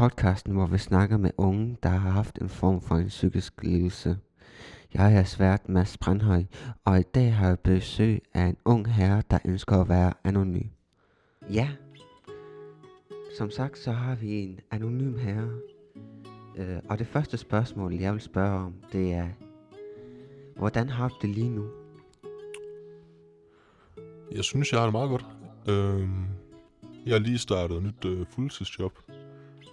Podcasten, hvor vi snakker med unge, der har haft en form for en psykisk lidelse. Jeg er svært Mads Brandhøj, og i dag har jeg besøg af en ung herre, der ønsker at være anonym. Ja, som sagt, så har vi en anonym herre. Øh, og det første spørgsmål, jeg vil spørge om, det er, hvordan har du det lige nu? Jeg synes, jeg har det meget godt. Øhm, jeg har lige startet et nyt øh, fuldtidsjob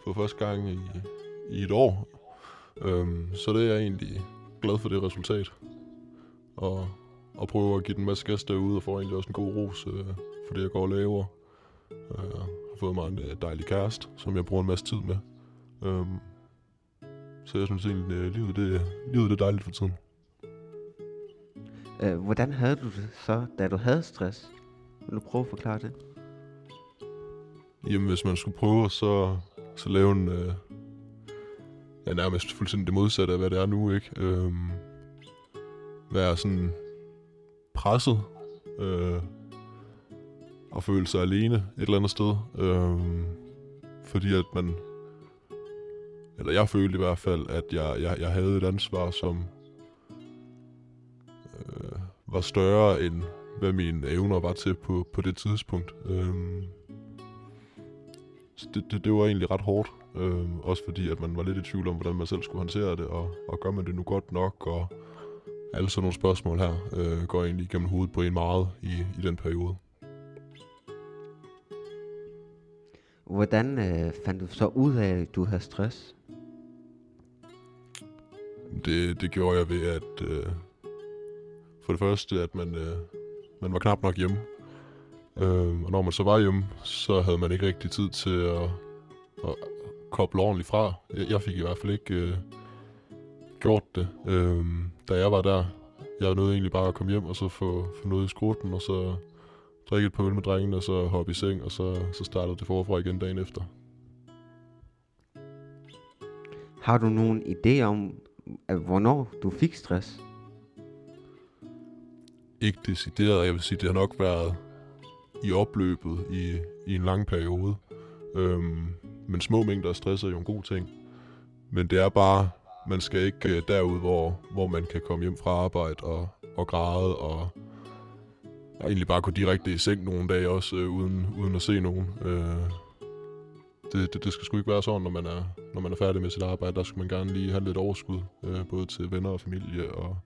for første gang i, i et år. Øhm, så det er jeg egentlig glad for det resultat. Og, og prøver at give den masse gas derude, og får egentlig også en god ros øh, for det, jeg går og laver. Øh, Jeg har fået mig en øh, dejlig kæreste, som jeg bruger en masse tid med. Øhm, så jeg synes egentlig, at livet, det, livet det er dejligt for tiden. Øh, hvordan havde du det så, da du havde stress? Vil du prøve at forklare det? Jamen, hvis man skulle prøve så, så lave en... Øh, ja, nærmest fuldstændig det modsatte af, hvad det er nu, ikke? Øh, være sådan presset øh, og føle sig alene et eller andet sted. Øh, fordi at man... Eller jeg følte i hvert fald, at jeg, jeg, jeg havde et ansvar, som øh, var større end hvad mine evner var til på, på det tidspunkt. Øh, så det, det, det var egentlig ret hårdt. Øhm, også fordi, at man var lidt i tvivl om, hvordan man selv skulle håndtere det, og, og gør man det nu godt nok, og alle sådan nogle spørgsmål her øh, går egentlig igennem hovedet på en meget i, i den periode. Hvordan øh, fandt du så ud af, at du havde stress? Det, det gjorde jeg ved, at øh, for det første, at man, øh, man var knap nok hjemme. Øh, og når man så var hjemme, så havde man ikke rigtig tid til at, at koble ordentligt fra. Jeg, fik i hvert fald ikke øh, gjort det, øh, da jeg var der. Jeg nåede egentlig bare at komme hjem og så få, få noget i skrutten, og så drikke et par øl med drengene, og så hoppe i seng, og så, så startede det forfra igen dagen efter. Har du nogen idé om, at hvornår du fik stress? ikke decideret. Jeg vil sige, det har nok været i opløbet i, i en lang periode. Øhm, men små mængder af stress er jo en god ting. Men det er bare, man skal ikke øh, derud, hvor, hvor man kan komme hjem fra arbejde og, og græde og og egentlig bare gå direkte i seng nogle dage også, øh, uden, uden at se nogen. Øh, det, det, det skal sgu ikke være sådan, når man, er, når man er færdig med sit arbejde. Der skal man gerne lige have lidt overskud, øh, både til venner og familie og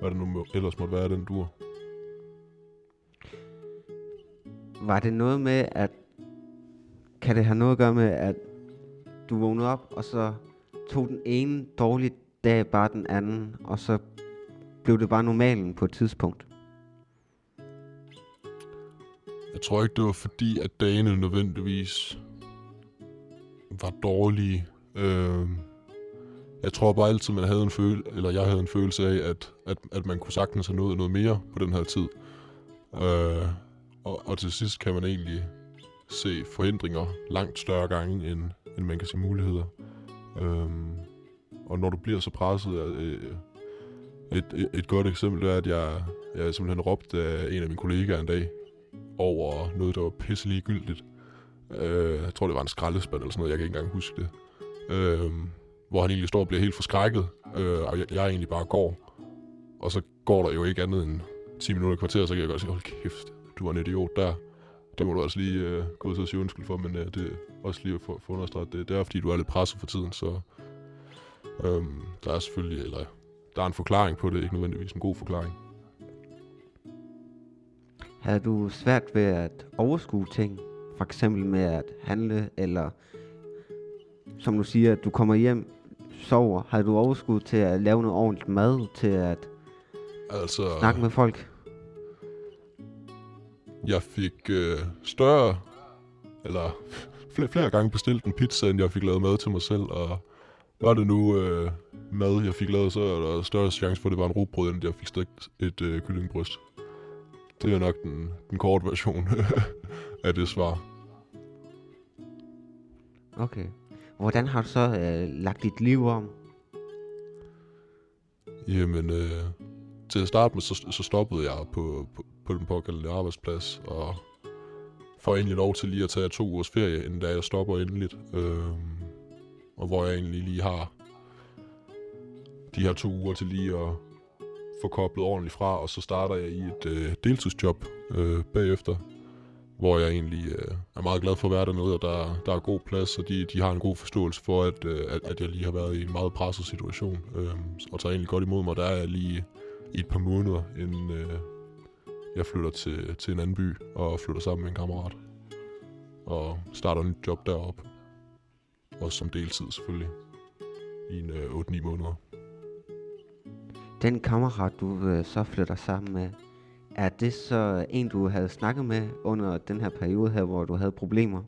hvad det nu må, ellers måtte være den dur. Var det noget med, at... Kan det have noget at gøre med, at du vågnede op, og så tog den ene dårlige dag bare den anden, og så blev det bare normalen på et tidspunkt? Jeg tror ikke, det var fordi, at dagene nødvendigvis var dårlige. Øh, jeg tror bare altid, man havde en følelse, eller jeg havde en følelse af, at, at, at man kunne sagtens have nået noget mere på den her tid. Øh, og, og til sidst kan man egentlig se forhindringer langt større gange, end, end man kan se muligheder. Øhm, og når du bliver så presset, øh, et, et, et godt eksempel er, at jeg, jeg simpelthen råbte af en af mine kollegaer en dag, over noget, der var pisse ligegyldigt. Øh, jeg tror, det var en skraldespand eller sådan noget, jeg kan ikke engang huske det. Øh, hvor han egentlig står og bliver helt forskrækket, øh, og jeg, jeg egentlig bare går. Og så går der jo ikke andet end 10 minutter i kvarter, så kan jeg godt sige, hold kæft, du var en idiot der. Det må du også lige øh, gå ud og sige undskyld for, men øh, det er også lige at få, få understreget, det, det er fordi, du er lidt presset for tiden, så øh, der er selvfølgelig, eller der er en forklaring på det, ikke nødvendigvis en god forklaring. Havde du svært ved at overskue ting? For eksempel med at handle, eller som du siger, at du kommer hjem, sover. Havde du overskud til at lave noget ordentligt mad, til at Altså, snakke med folk? Jeg fik øh, større, eller flere, flere gange bestilt en pizza, end jeg fik lavet mad til mig selv, og, var det nu øh, mad, jeg fik lavet, så er der større chance for, at det var en rugbrød, end jeg fik stegt et øh, kyllingbryst. Det er nok den, den korte version af det svar. Okay. Hvordan har du så øh, lagt dit liv om? Jamen, øh, til at starte med, så, så stoppede jeg på, på, på den pågældende arbejdsplads, og får egentlig lov til lige at tage to ugers ferie, inden da jeg stopper endeligt. Øh, og hvor jeg egentlig lige har de her to uger til lige at få koblet ordentligt fra, og så starter jeg i et øh, deltidsjob øh, bagefter, hvor jeg egentlig øh, er meget glad for at være dernede, og der, der er god plads, og de, de har en god forståelse for, at, øh, at, at jeg lige har været i en meget presset situation, øh, og tager egentlig godt imod mig. Der er jeg lige i et par måneder, inden øh, jeg flytter til, til en anden by, og flytter sammen med en kammerat, og starter et job deroppe. Også som deltid selvfølgelig, i en øh, 8-9 måneder. Den kammerat, du øh, så flytter sammen med, er det så en, du havde snakket med under den her periode her, hvor du havde problemer?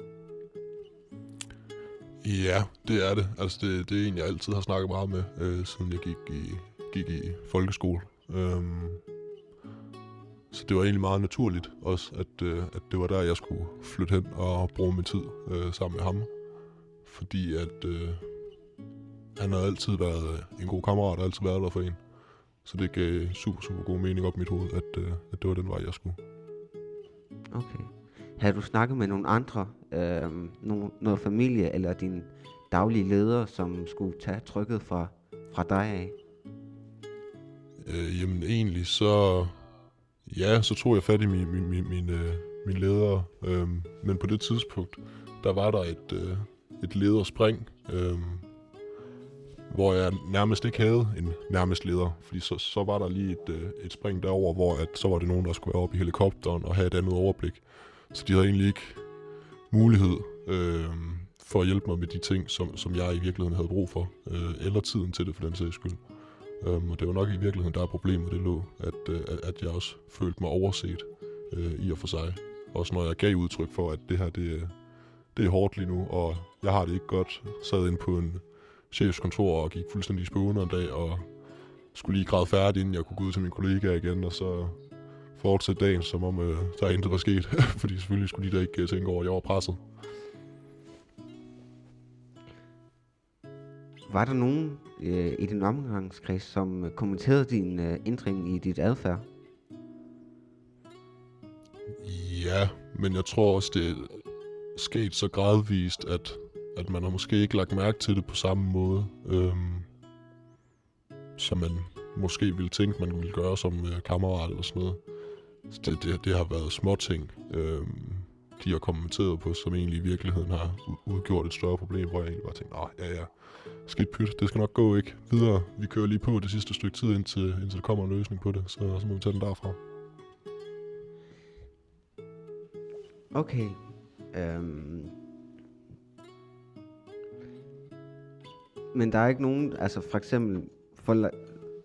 Ja, det er det. Altså, det, det er en, jeg altid har snakket meget med, øh, siden jeg gik i, gik i folkeskole. Øhm, så det var egentlig meget naturligt også, at, øh, at det var der, jeg skulle flytte hen og bruge min tid øh, sammen med ham. Fordi at øh, han har altid været en god kammerat, og altid været der for en. Så det gav super, super god mening op i mit hoved, at, øh, at det var den vej, jeg skulle. Okay. Har du snakket med nogle andre, øh, nogle, noget familie eller din daglige leder, som skulle tage trykket fra, fra dig af? Øh, jamen egentlig så... Ja, så tog jeg fat i min, min, min, min, øh, min leder. Øh, men på det tidspunkt, der var der et, øh, et lederspring. Øh, hvor jeg nærmest ikke havde en nærmest leder, fordi så, så var der lige et, øh, et spring derover, hvor at, så var det nogen, der skulle være oppe i helikopteren og have et andet overblik. Så de havde egentlig ikke mulighed øh, for at hjælpe mig med de ting, som, som jeg i virkeligheden havde brug for, øh, eller tiden til det for den sags skyld. Øhm, og det var nok i virkeligheden, der er problemet, det lå, at, øh, at jeg også følte mig overset øh, i og for sig. Også når jeg gav udtryk for, at det her, det, det er hårdt lige nu, og jeg har det ikke godt. Sad ind på en chefskontor og gik fuldstændig i en dag, og skulle lige græde færdig, inden jeg kunne gå ud til min kollega igen, og så fortsætte dagen, som om øh, der intet var sket. Fordi selvfølgelig skulle de da ikke øh, tænke over, at jeg var presset. Var der nogen øh, i din omgangskreds, som øh, kommenterede din øh, ændring i dit adfærd? Ja, men jeg tror også, det er sket så gradvist, at, at man har måske ikke lagt mærke til det på samme måde, øhm, som man måske ville tænke, man ville gøre som øh, kammerat eller sådan noget. Så det, det, det har været små ting, øhm, de har kommenteret på, som egentlig i virkeligheden har udgjort et større problem, hvor jeg egentlig bare tænkte, nej, ja, ja, skidt pyt, det skal nok gå ikke videre. Vi kører lige på det sidste stykke tid, indtil, indtil der kommer en løsning på det, så, så må vi tage den derfra. Okay. Øhm. Men der er ikke nogen, altså for eksempel, for,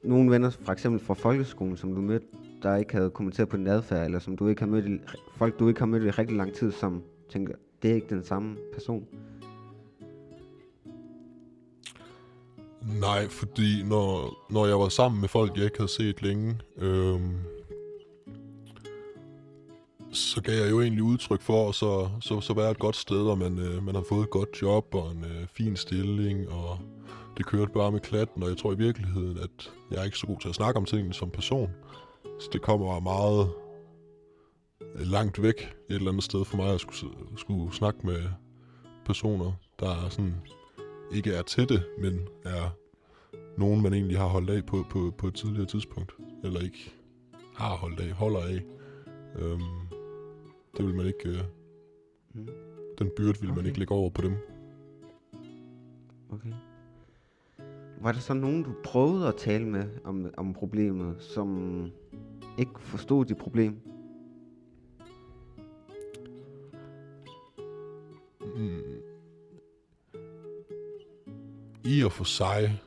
nogle venner for eksempel fra folkeskolen, som du mødte, der ikke havde kommenteret på din adfærd, eller som du ikke har mødt i, folk du ikke har mødt i rigtig lang tid, som tænker, det er ikke den samme person. Nej, fordi når, når jeg var sammen med folk, jeg ikke havde set længe, øhm, så gav jeg jo egentlig udtryk for, at så, så, så være et godt sted, og man, øh, man har fået et godt job og en øh, fin stilling, og det kørte bare med klatten, og jeg tror i virkeligheden, at jeg er ikke så god til at snakke om tingene som person. Så det kommer meget øh, langt væk et eller andet sted for mig, at skulle, skulle snakke med personer, der er sådan ikke er til det, men er nogen, man egentlig har holdt af på, på, på et tidligere tidspunkt. Eller ikke har holdt af, holder af. Øhm, det vil man ikke... Øh, Mm. den byrde vil okay. man ikke lægge over på dem. Okay. Var der så nogen, du prøvede at tale med om, om problemet, som ikke forstod dit problem? I og for sig,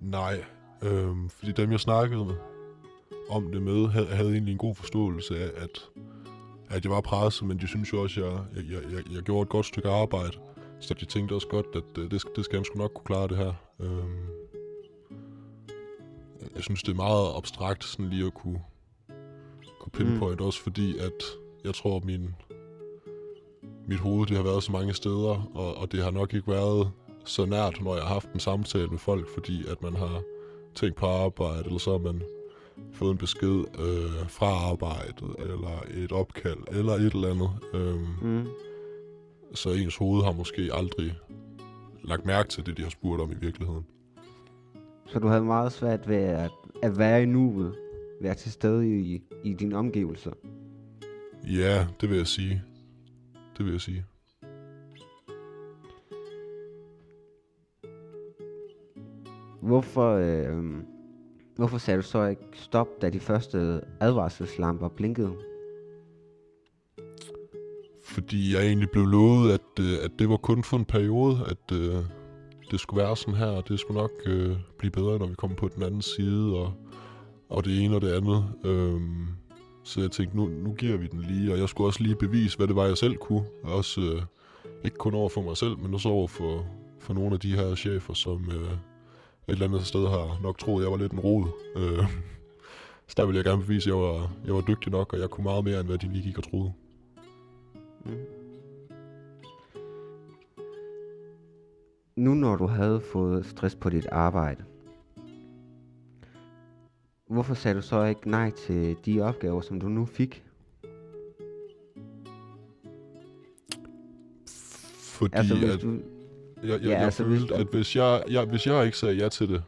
nej. Øhm, fordi dem, jeg snakkede om det med, havde, havde egentlig en god forståelse af, at, at jeg var presset, men de synes jo også, at jeg, jeg, jeg, jeg gjorde et godt stykke arbejde. Så de tænkte også godt, at øh, det, skal, det skal han sgu nok kunne klare det her. Øhm, jeg synes, det er meget abstrakt sådan lige at kunne, kunne pinpoint, mm. også fordi at jeg tror, at min, mit hoved det har været så mange steder, og, og det har nok ikke været så nært, når jeg har haft en samtale med folk, fordi at man har tænkt på arbejde, eller så har man fået en besked øh, fra arbejdet, eller et opkald, eller et eller andet. Øhm, Mm. så ens hoved har måske aldrig lagt mærke til det, de har spurgt om i virkeligheden. Så du havde meget svært ved at, at være i nuet, være til stede i, i dine omgivelser. Ja, det vil jeg sige. Det vil jeg sige. Hvorfor, øh, hvorfor sagde du så ikke stop, da de første advarselslamper blinkede? Fordi jeg egentlig blev lovet, at, øh, at det var kun for en periode, at øh, det skulle være sådan her, og det skulle nok øh, blive bedre, når vi kom på den anden side, og, og det ene og det andet. Øh, så jeg tænkte, nu, nu giver vi den lige, og jeg skulle også lige bevise, hvad det var, jeg selv kunne. Også øh, ikke kun over for mig selv, men også over for, for nogle af de her chefer, som øh, et eller andet sted har nok troet, jeg var lidt en rod. Øh, så der ville jeg gerne bevise, at jeg var, jeg var dygtig nok, og jeg kunne meget mere, end hvad de lige gik og troede. Mm. Nu når du havde fået stress på dit arbejde, hvorfor sagde du så ikke nej til de opgaver, som du nu fik? Fordi Altså hvis at, du... jeg, jeg, ja, jeg altså, følte, at hvis jeg, jeg, hvis jeg ikke sagde ja til det,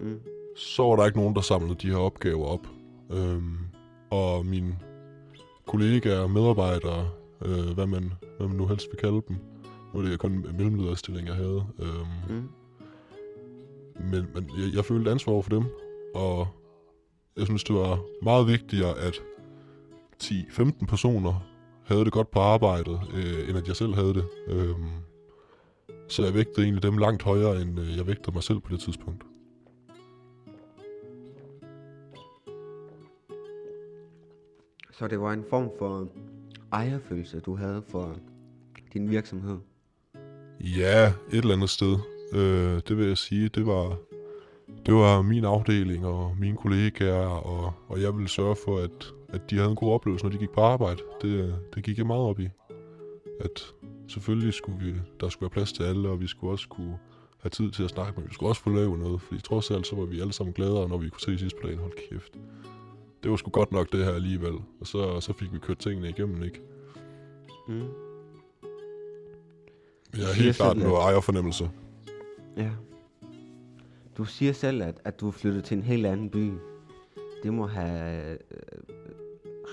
Mm. så var der ikke nogen, der samlede de her opgaver op. Øhm, og mine kollegaer, medarbejdere, øh, hvad, man, hvad man nu helst vil kalde dem, nu er det kun en mellemlederstilling, jeg havde. Øhm, Mm. Men, men jeg, jeg følte ansvar over for dem, og jeg synes, det var meget vigtigere, at 10-15 personer havde det godt på arbejdet, øh, end at jeg selv havde det. Øhm, så jeg vægtede egentlig dem langt højere, end øh, jeg vægtede mig selv på det tidspunkt. Så det var en form for ejerfølelse, du havde for din virksomhed? Ja, et eller andet sted. Øh, det vil jeg sige, det var, det var min afdeling og mine kollegaer, og, og jeg ville sørge for, at, at de havde en god oplevelse, når de gik på arbejde. Det, det gik jeg meget op i. At selvfølgelig skulle vi, der skulle være plads til alle, og vi skulle også kunne have tid til at snakke, men vi skulle også få lavet noget, fordi trods alt, så var vi alle sammen gladere, når vi kunne se sidst på dagen, hold kæft. Det var sgu godt nok det her alligevel, og så, så fik vi kørt tingene igennem, ikke? Mm. Jeg er helt klart noget ejerfornemmelse. Ja. Du siger selv, at, at du er flyttet til en helt anden by. Det må have øh,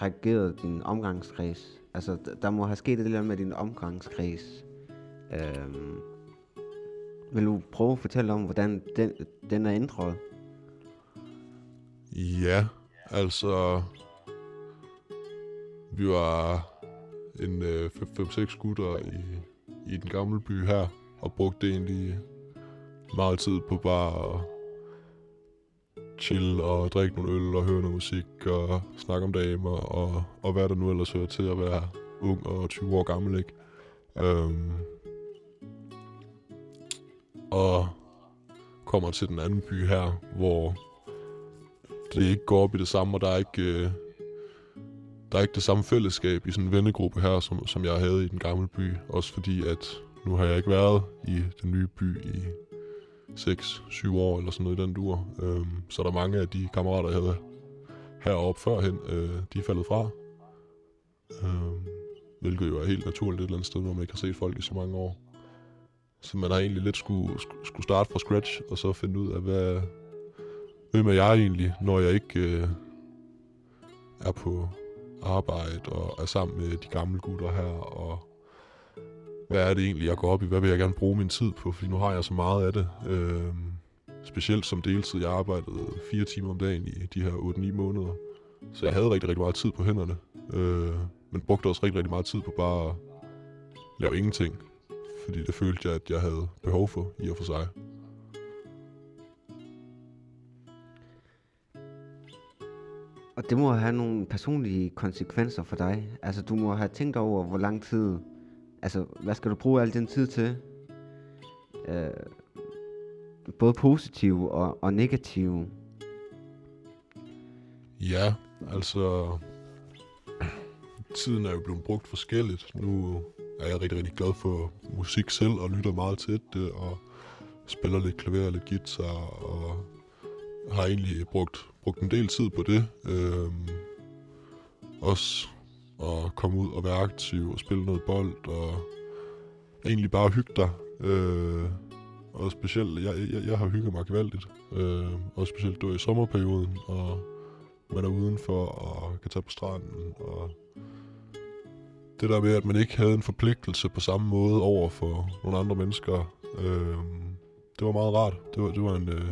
reageret din omgangskreds. Altså, der må have sket et eller andet med din omgangskreds. Øhm, vil du prøve at fortælle om, hvordan den, den er ændret? Ja, altså... Vi var en øh, 5-6 gutter i, i den gamle by her, og brugte egentlig meget tid på bare at chill og drikke nogle øl og høre noget musik og snakke om damer og, og hvad der nu ellers hører til at være ung og 20 år gammel, ikke? Øhm, og kommer til den anden by her, hvor det ikke går op i det samme, og der er ikke, øh, der er ikke det samme fællesskab i sådan en vennegruppe her, som, som jeg havde i den gamle by. Også fordi, at nu har jeg ikke været i den nye by i 6-7 år eller sådan noget i den dur. Øhm, så der er mange af de kammerater, jeg havde heroppe førhen, øh, de er faldet fra. Øhm, hvilket jo er helt naturligt et eller andet sted, hvor man ikke har set folk i så mange år. Så man har egentlig lidt skulle, skulle- skulle starte fra scratch, og så finde ud af, hvad, hvem er jeg egentlig, når jeg ikke øh, er på arbejde og er sammen med de gamle gutter her, og hvad er det egentlig, jeg går op i, hvad vil jeg gerne bruge min tid på, fordi nu har jeg så meget af det. Øh, specielt som deltid, jeg arbejdede fire timer om dagen i de her 8-9 måneder, så jeg havde rigtig, rigtig meget tid på hænderne, øh, men brugte også rigtig, rigtig meget tid på bare at lave ingenting, fordi det følte jeg, at jeg havde behov for i og for sig. Og det må have nogle personlige konsekvenser for dig. Altså, du må have tænkt over, hvor lang tid... Altså, hvad skal du bruge al den tid til? Øh, både positive og, og negative. Ja, altså... Tiden er jo blevet brugt forskelligt. Nu er jeg rigtig, rigtig glad for musik selv, og lytter meget til det, øh, og spiller lidt klaver og lidt guitar, og har egentlig brugt, brugt en del tid på det. Øhm, også og komme ud og være aktiv og spille noget bold, og egentlig bare hygge dig. Øh, og specielt, jeg, jeg, jeg har hygget mig gevaldigt. Øh, og specielt du i sommerperioden, og man er udenfor og kan tage på stranden. Og det der med, at man ikke havde en forpligtelse på samme måde over for nogle andre mennesker, øh, det var meget rart. Det var, det var en øh,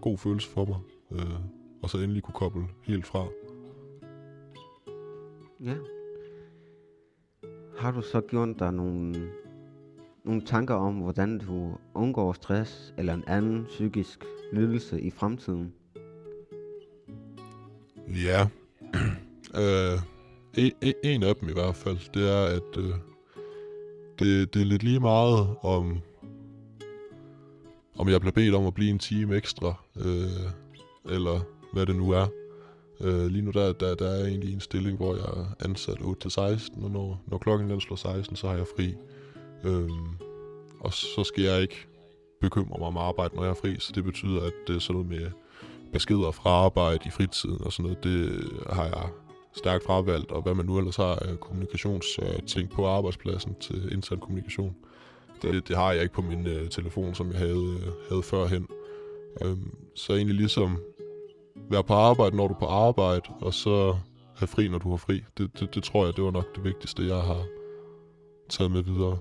god følelse for mig. Øh, og så endelig kunne koble helt fra. Ja. Har du så gjort dig nogle, nogle tanker om, hvordan du undgår stress eller en anden psykisk lidelse i fremtiden? Ja. øh, en, en af dem i hvert fald, det er, at øh, det, det er lidt lige meget om, om jeg bliver bedt om at blive en time ekstra, øh, eller hvad det nu er. Øh, lige nu der, der, der er egentlig en stilling, hvor jeg er ansat 8-16, og når, når klokken den slår 16, så har jeg fri. Øh, og så skal jeg ikke bekymre mig om arbejde, når jeg er fri, så det betyder, at det er sådan noget med beskeder fra arbejde i fritiden og sådan noget, det har jeg stærkt fravalgt, og hvad man nu ellers har af kommunikationsting øh, på arbejdspladsen til intern kommunikation. Det, det har jeg ikke på min øh, telefon, som jeg havde, øh, havde førhen. Um, så egentlig ligesom være på arbejde, når du er på arbejde, og så have fri, når du har fri. Det, det, det tror jeg, det var nok det vigtigste, jeg har taget med videre.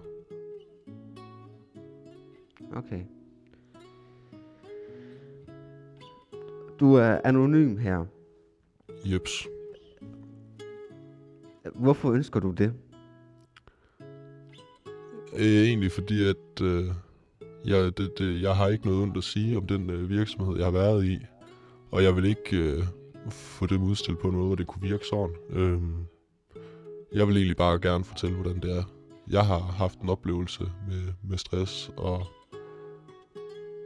Okay. Du er anonym her. Jeps. Hvorfor ønsker du det? Øh, egentlig fordi, at øh, jeg, det, det, jeg har ikke noget ondt at sige om den øh, virksomhed, jeg har været i. Og jeg vil ikke øh, få det udstillet på noget, hvor det kunne virke sådan. Øh, jeg vil egentlig bare gerne fortælle, hvordan det er. Jeg har haft en oplevelse med, med stress, og,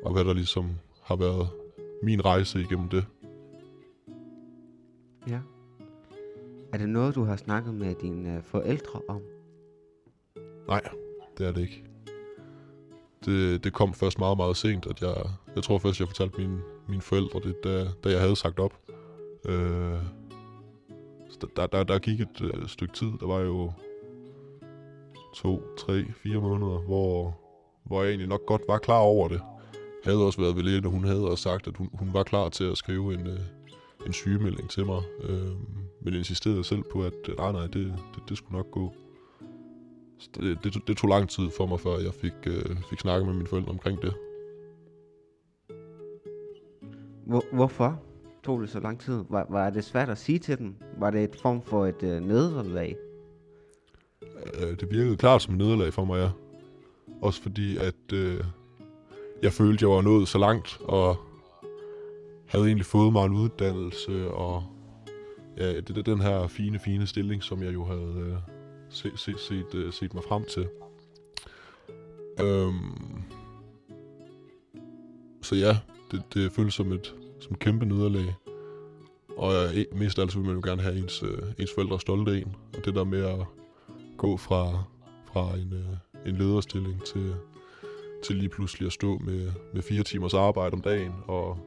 og hvad der ligesom har været min rejse igennem det. Ja. Er det noget, du har snakket med dine øh, forældre om? Nej, det er det ikke. Det, det kom først meget, meget sent, at jeg, jeg tror først, jeg fortalte mine, mine forældre det, da, da jeg havde sagt op. Øh, så der, der, der gik et øh, stykke tid, der var jo to, tre, fire måneder, hvor, hvor jeg egentlig nok godt var klar over det. Jeg havde også været ved lægen, og hun havde også sagt, at hun, hun var klar til at skrive en, øh, en sygemelding til mig. Øh, men insisterede selv på, at nej, ah, nej, det, det, det skulle nok gå. Så det, det, det tog lang tid for mig, før jeg fik, øh, fik snakket med mine forældre omkring det. Hvor, hvorfor tog det så lang tid? Var, var det svært at sige til dem? Var det et form for et øh, nederlag? Øh, det virkede klart som et nederlag for mig, ja. Også fordi, at øh, jeg følte, jeg var nået så langt, og havde egentlig fået mig en uddannelse, og ja, det er den her fine, fine stilling, som jeg jo havde øh, se, se, set, øh, set mig frem til. Øhm, så ja, det, det føles som et, som et kæmpe nederlag. Og e, mest af alt vil man jo gerne have ens, øh, ens forældre stolte af en. Og det der med at gå fra, fra en, øh, en lederstilling til, til lige pludselig at stå med, med fire timers arbejde om dagen og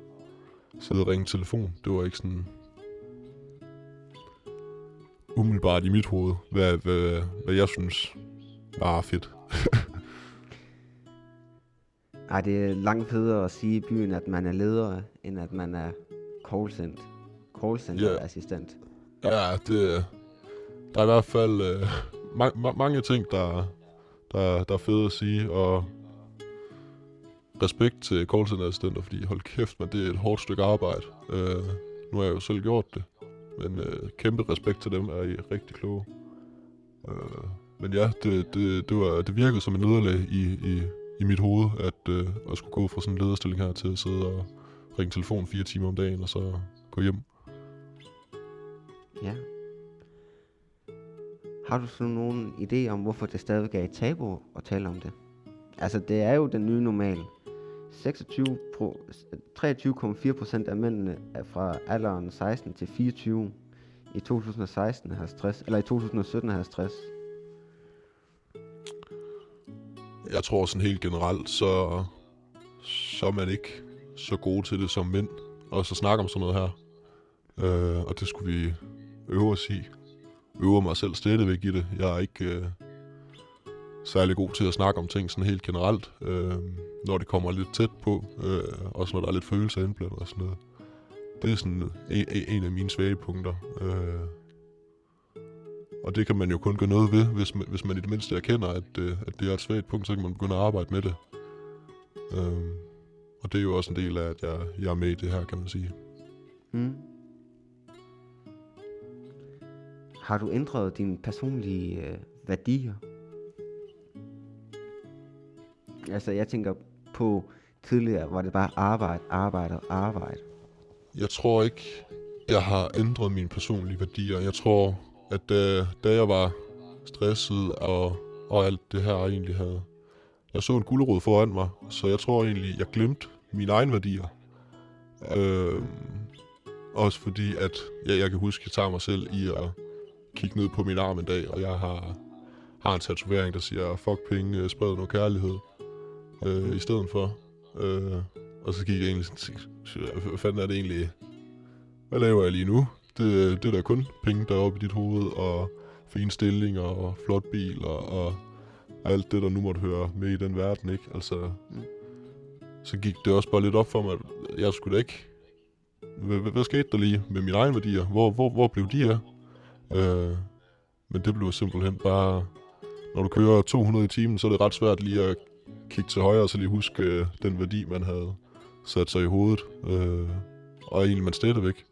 sidde og ringe telefon. Det var ikke sådan umiddelbart i mit hoved, hvad, hvad, hvad jeg synes var fedt. Ej, det er langt federe at sige i byen, at man er leder, end at man er callcenter, callcenter-assistent. Ja, det, der er i hvert fald øh, ma- ma- mange ting, der, der, der er fede at sige, og respekt til callcenter-assistenter, fordi hold kæft, man, det er et hårdt stykke arbejde. Øh, nu har jeg jo selv gjort det, men øh, kæmpe respekt til dem, er I rigtig kloge. Øh, men ja, det, det, det, var, det virkede som en nederlag i, i, i mit hoved, at, øh, at skulle gå fra sådan en lederstilling her til at sidde og ringe telefon fire timer om dagen, og så gå hjem. Ja. Har du så nogen idé om, hvorfor det stadigvæk er et tabu at tale om det? altså det er jo den nye normal. 26 pro, 23,4 procent af mændene er fra alderen 16 til 24 i 2016 har stress, eller i 2017 har stress. Jeg tror sådan helt generelt, så, så er man ikke så gode til det som mænd. Og så snakke om sådan noget her. Øh, og det skulle vi øve os i. Øve mig selv stadigvæk i det. Jeg er ikke øh, særlig god til at snakke om ting sådan helt generelt. Øh, når det kommer lidt tæt på. Øh, også når der er lidt følelser indblandet og sådan noget. Det er sådan en, en af mine svage punkter. Øh, og det kan man jo kun gøre noget ved, hvis man, hvis man i det mindste erkender, at, øh, at det er et svagt punkt, så kan man begynde at arbejde med det. Øh, og det er jo også en del af, at jeg, jeg er med i det her, kan man sige. Mm. Har du ændret dine personlige øh, værdier? Altså, jeg tænker på tidligere, hvor det bare arbejde, arbejde og arbejde. Jeg tror ikke, jeg har ændret mine personlige værdier. Jeg tror, at øh, da jeg var stresset og, og alt det her egentlig havde... Jeg så en gulerod foran mig, så jeg tror egentlig, jeg glemte mine egne værdier. Øh, også fordi, at ja, jeg kan huske, at jeg tager mig selv i at kigge ned på min arm en dag, og jeg har, har en tatovering, der siger, fuck penge, øh, spred noget kærlighed, øh, i stedet for. Øh, og så gik jeg egentlig sådan, hvad fanden er det egentlig, hvad laver jeg lige nu? Det, det er da kun penge der oppe i dit hoved, og fine stillinger, og flot bil, og, og alt det, der nu måtte høre med i den verden, ikke? Altså, Mm. så gik det også bare lidt op for mig, at jeg skulle da ikke... Hvad, hvad, hvad skete der lige med mine egne værdier? Hvor, hvor, hvor blev de her? Øh, men det blev simpelthen bare... Når du kører 200 i timen, så er det ret svært lige at kigge til højre, og så lige huske øh, den værdi, man havde sat sig i hovedet. Øh, og egentlig man stadigvæk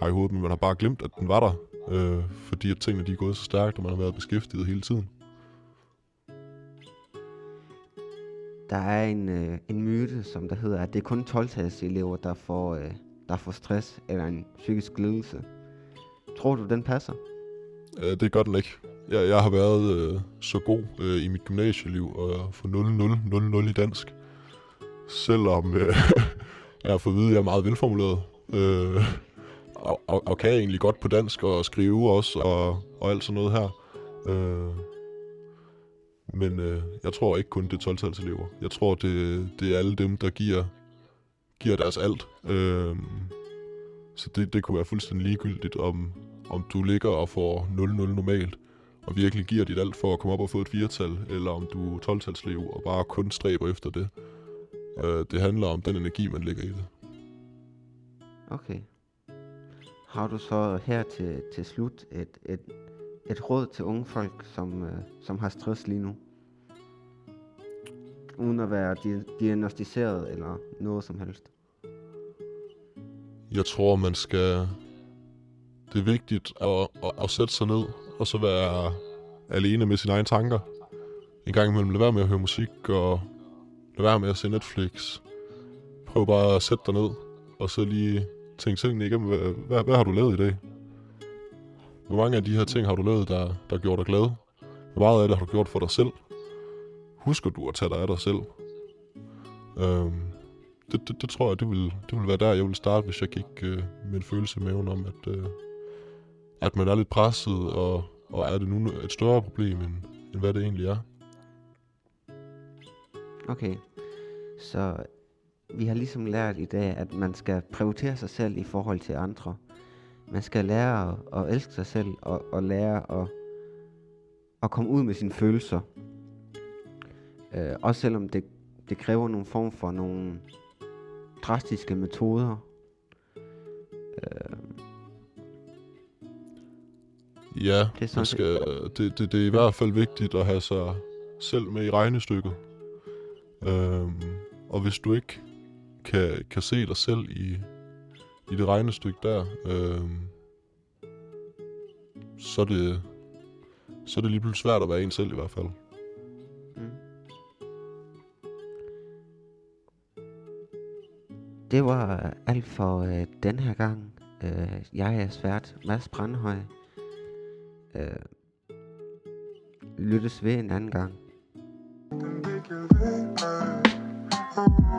har i hovedet, men man har bare glemt, at den var der. Øh, fordi at tingene de er gået så stærkt, og man har været beskæftiget hele tiden. Der er en, øh, en myte, som der hedder, at det er kun 12 elever, der får, øh, der får stress eller en psykisk lidelse. Tror du, den passer? Øh, det gør den ikke. Jeg, jeg har været øh, så god øh, i mit gymnasieliv og få 0-0, 0-0 i dansk. Selvom øh, jeg har fået at vide, at jeg er meget velformuleret. Øh, og, og, og kan egentlig godt på dansk og skrive også og, og alt sådan noget her. Øh, men øh, jeg tror ikke kun det er 12 elever. Jeg tror, det, det er alle dem, der giver, giver deres alt. Øh, så det, det kunne være fuldstændig ligegyldigt, om, om du ligger og får 0-0 normalt, og virkelig giver dit alt for at komme op og få et firetal, eller om du er 12-talslev og bare kun stræber efter det. Øh, det handler om den energi, man lægger i det. Okay. Har du så her til, til slut et, et, et råd til unge folk, som, øh, som har stress lige nu? Uden at være di- diagnostiseret eller noget som helst. Jeg tror, man skal... Det er vigtigt at, at, at sætte sig ned, og så være alene med sine egne tanker. En gang imellem lade være med at høre musik, og lade være med at se Netflix. Prøv bare at sætte dig ned, og så lige tænke tingene igennem. Hvad, hvad, hvad har du lavet i dag? Hvor mange af de her ting har du lavet, der, der gjorde dig glad? Hvor meget af det har du gjort for dig selv? Husker du at tage dig af dig selv? Øhm, det, det, det tror jeg, det vil, det vil være der, jeg vil starte, hvis jeg gik øh, med en følelse i maven om, at, øh, at man er lidt presset, og, og er det nu et større problem, end, end hvad det egentlig er. Okay. Så vi har ligesom lært i dag, at man skal prioritere sig selv i forhold til andre. Man skal lære at, at elske sig selv, og, og lære at, at komme ud med sine følelser. Øh, også selvom det, det kræver nogle form for nogle drastiske metoder. Øh, Ja, Det er man skal, det, det, det er i hvert fald vigtigt at have sig selv med i regnestykket. Øhm, og hvis du ikke kan, kan se dig selv i, i det regnestykke der, øhm, så, er det, så er det lige pludselig svært at være en selv i hvert fald. Mm. Det var alt for øh, den her gang. Øh, jeg er svært Mads Brandhøj. Øh, lyttes ved en anden gang. Way